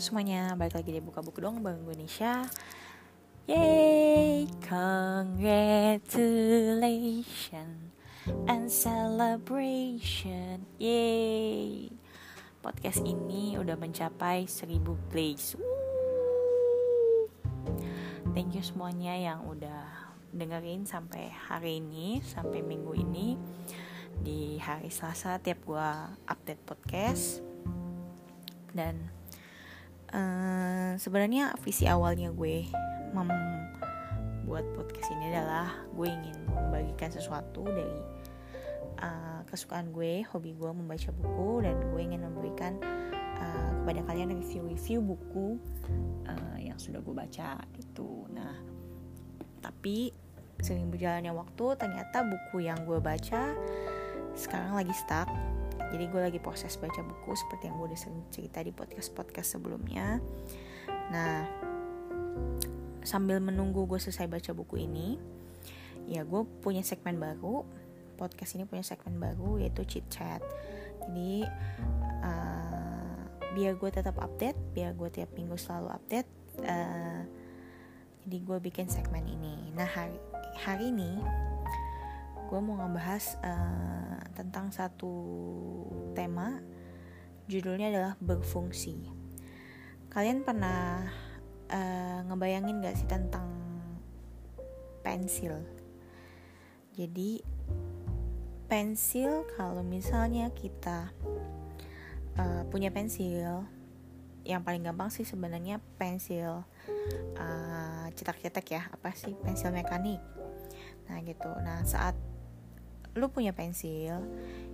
semuanya, balik lagi di Buka Buku dong Bang Indonesia. Yay, congratulations and celebration. Yay Podcast ini udah mencapai 1000 plays. Thank you semuanya yang udah dengerin sampai hari ini, sampai minggu ini. Di hari Selasa tiap gua update podcast. Dan uh, sebenarnya visi awalnya gue membuat podcast ini adalah gue ingin membagikan sesuatu dari uh, kesukaan gue, hobi gue membaca buku dan gue ingin memberikan uh, kepada kalian review-review buku uh, yang sudah gue baca gitu. Nah, tapi sering berjalannya waktu ternyata buku yang gue baca sekarang lagi stuck jadi gue lagi proses baca buku seperti yang gue udah cerita di podcast-podcast sebelumnya. Nah sambil menunggu gue selesai baca buku ini ya gue punya segmen baru. Podcast ini punya segmen baru yaitu chit chat. Jadi uh, biar gue tetap update biar gue tiap minggu selalu update uh, jadi gue bikin segmen ini. Nah hari hari ini gue mau ngebahas uh, tentang satu tema. Judulnya adalah berfungsi. Kalian pernah uh, ngebayangin gak sih tentang pensil? Jadi pensil kalau misalnya kita uh, punya pensil yang paling gampang sih sebenarnya pensil cetak-cetak uh, ya apa sih? Pensil mekanik. Nah gitu. Nah saat lu punya pensil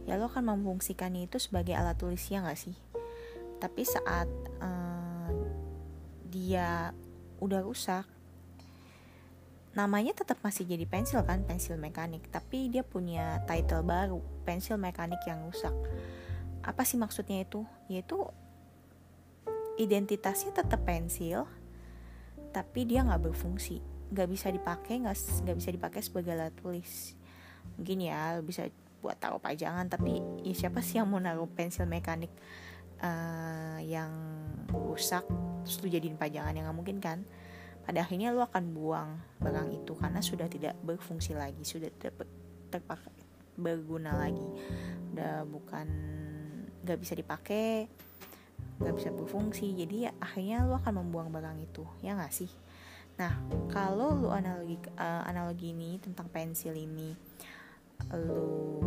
ya lu akan memfungsikannya itu sebagai alat tulis ya gak sih? Tapi saat uh, dia udah rusak namanya tetap masih jadi pensil kan pensil mekanik. Tapi dia punya title baru pensil mekanik yang rusak. Apa sih maksudnya itu? Yaitu identitasnya tetap pensil tapi dia nggak berfungsi. Nggak bisa dipakai nggak bisa dipakai sebagai alat tulis mungkin ya bisa buat taruh pajangan. Tapi ya siapa sih yang mau naruh pensil mekanik uh, yang rusak terus lu jadiin pajangan yang nggak mungkin kan? Pada akhirnya lu akan buang barang itu karena sudah tidak berfungsi lagi sudah tidak terpakai berguna lagi. Udah bukan nggak bisa dipakai nggak bisa berfungsi. Jadi ya akhirnya lu akan membuang barang itu ya nggak sih? Nah kalau lu analogi uh, analogi ini tentang pensil ini lu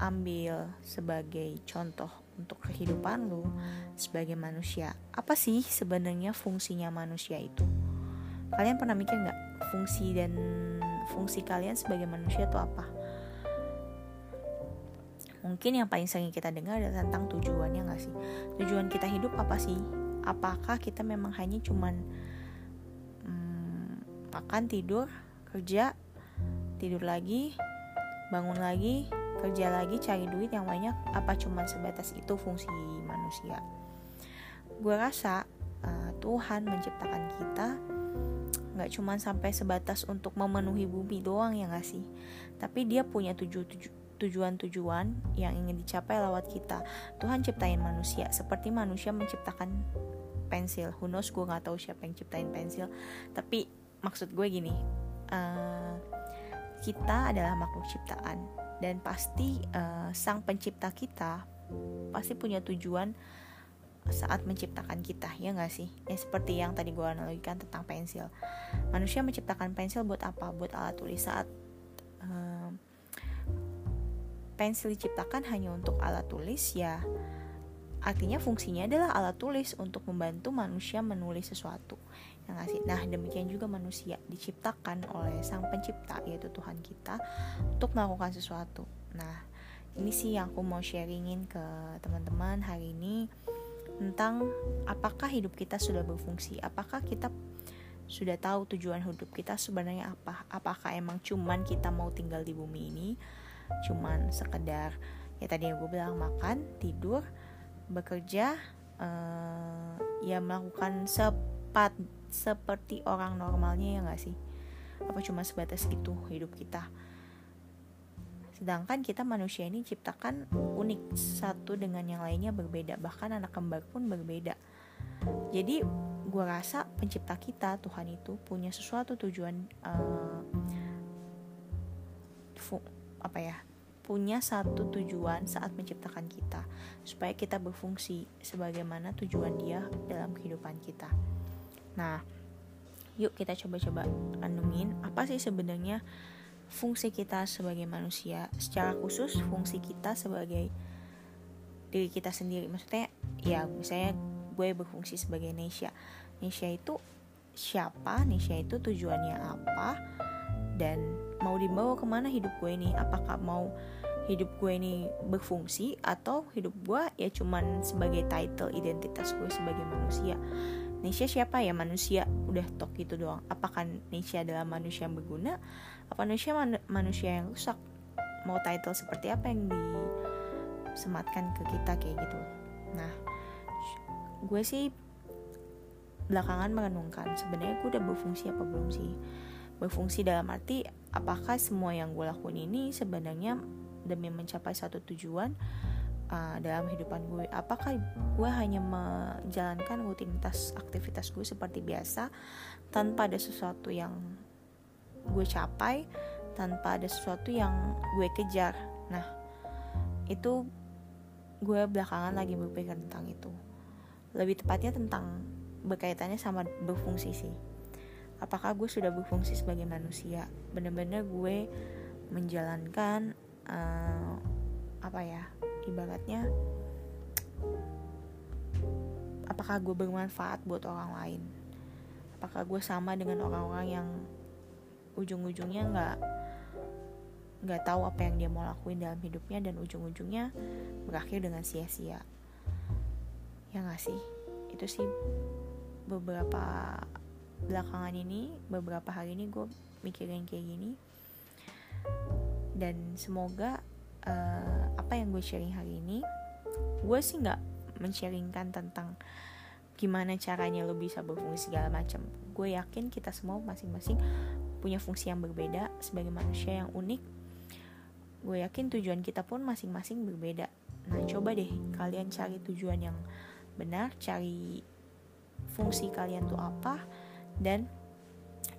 ambil sebagai contoh untuk kehidupan lu sebagai manusia apa sih sebenarnya fungsinya manusia itu? Kalian pernah mikir nggak fungsi dan fungsi kalian sebagai manusia itu apa? Mungkin yang paling sering kita dengar adalah tentang tujuannya nggak sih? Tujuan kita hidup apa sih? Apakah kita memang hanya cuman hmm, makan tidur kerja tidur lagi bangun lagi kerja lagi cari duit yang banyak apa cuman sebatas itu fungsi manusia? Gue rasa uh, Tuhan menciptakan kita nggak cuman sampai sebatas untuk memenuhi bumi doang ya gak sih? Tapi dia punya tuju, tuju, tujuan-tujuan yang ingin dicapai lewat kita. Tuhan ciptain manusia seperti manusia menciptakan pensil. Who knows gue nggak tahu siapa yang ciptain pensil. Tapi maksud gue gini uh, kita adalah makhluk ciptaan. Dan pasti uh, sang pencipta kita pasti punya tujuan saat menciptakan kita ya nggak sih? Ya seperti yang tadi gue analogikan tentang pensil. Manusia menciptakan pensil buat apa? Buat alat tulis. Saat uh, pensil diciptakan hanya untuk alat tulis ya artinya fungsinya adalah alat tulis untuk membantu manusia menulis sesuatu yang ngasih nah demikian juga manusia diciptakan oleh sang pencipta yaitu Tuhan kita untuk melakukan sesuatu. Nah ini sih yang aku mau sharingin ke teman-teman hari ini tentang apakah hidup kita sudah berfungsi? Apakah kita sudah tahu tujuan hidup kita sebenarnya apa? Apakah emang cuman kita mau tinggal di bumi ini cuman sekedar ya tadi yang gue bilang makan tidur bekerja uh, ya melakukan sepat seperti orang normalnya ya gak sih? Apa cuma sebatas itu hidup kita? Sedangkan kita manusia ini ciptakan unik satu dengan yang lainnya berbeda. Bahkan anak kembar pun berbeda. Jadi gue rasa pencipta kita Tuhan itu punya sesuatu tujuan uh, apa ya punya satu tujuan saat menciptakan kita. Supaya kita berfungsi sebagaimana tujuan dia dalam kehidupan kita nah yuk kita coba-coba renungin apa sih sebenarnya fungsi kita sebagai manusia. Secara khusus fungsi kita sebagai diri kita sendiri. Maksudnya ya misalnya gue berfungsi sebagai Nesya Nesya itu siapa? Nesya itu tujuannya apa? Dan mau dibawa ke mana hidup gue ini? Apakah mau hidup gue ini berfungsi atau hidup gue ya cuman sebagai title identitas gue sebagai manusia Nesya siapa ya? Manusia. Udah tok gitu doang. Apakah Nesya adalah manusia yang berguna? Apa Nesya man manusia yang rusak? Mau title seperti apa yang disematkan ke kita kayak gitu? Nah gue sih belakangan merenungkan sebenarnya gue udah berfungsi apa belum sih? Berfungsi dalam arti apakah semua yang gue lakuin ini sebenarnya demi mencapai satu tujuan uh, dalam kehidupan gue? Apakah gue hanya menjalankan rutinitas aktivitas gue seperti biasa tanpa ada sesuatu yang gue capai tanpa ada sesuatu yang gue kejar? Nah itu gue belakangan lagi berpikir tentang itu. Lebih tepatnya tentang berkaitannya sama berfungsi sih. Apakah gue sudah berfungsi sebagai manusia? Bener-bener gue menjalankan uh, apa ya ibaratnya apakah gue bermanfaat buat orang lain? Apakah gue sama dengan orang-orang yang ujung-ujungnya nggak nggak tahu apa yang dia mau lakuin dalam hidupnya dan ujung-ujungnya berakhir dengan sia-sia? Ya nggak sih? Itu sih beberapa belakangan ini beberapa hari ini gue mikirin kayak gini. Dan semoga uh, apa yang gue sharing hari ini gue sih nggak men-sharingkan tentang gimana caranya lo bisa berfungsi segala macam. Gue yakin kita semua masing-masing punya fungsi yang berbeda sebagai manusia yang unik. Gue yakin tujuan kita pun masing-masing berbeda. Nah coba deh kalian cari tujuan yang benar cari fungsi kalian tuh apa dan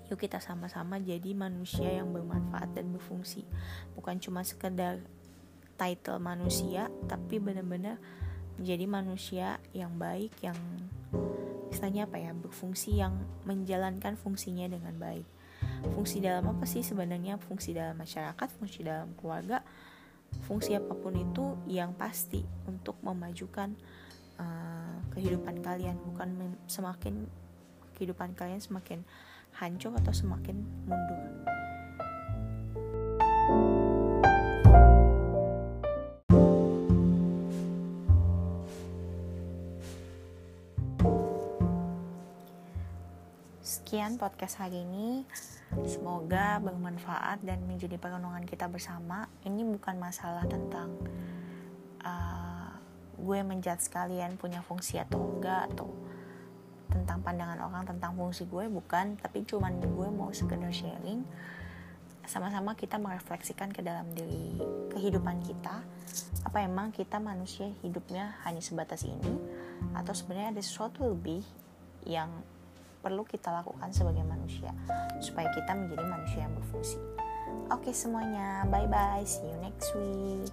yuk kita sama-sama jadi manusia yang bermanfaat dan berfungsi. Bukan cuma sekedar title manusia tapi benar-benar menjadi manusia yang baik yang istilahnya apa ya berfungsi yang menjalankan fungsinya dengan baik. Fungsi dalam apa sih sebenarnya? Fungsi dalam masyarakat fungsi dalam keluarga fungsi apa pun itu yang pasti untuk memajukan uh, kehidupan kalian. Bukan semakin kehidupan kalian semakin hancur atau semakin mundur. Sekian podcast hari ini. Semoga bermanfaat dan menjadi perenungan kita bersama. Ini bukan masalah tentang uh, gue menjudge kalian punya fungsi atau enggak atau tentang pandangan orang tentang fungsi gue bukan tapi cuman gue mau sekedar sharing sama-sama kita merefleksikan ke dalam diri kehidupan kita apa emang kita manusia hidupnya hanya sebatas ini atau sebenarnya ada sesuatu lebih yang perlu kita lakukan sebagai manusia supaya kita menjadi manusia yang berfungsi. Oke semuanya bye bye see you next week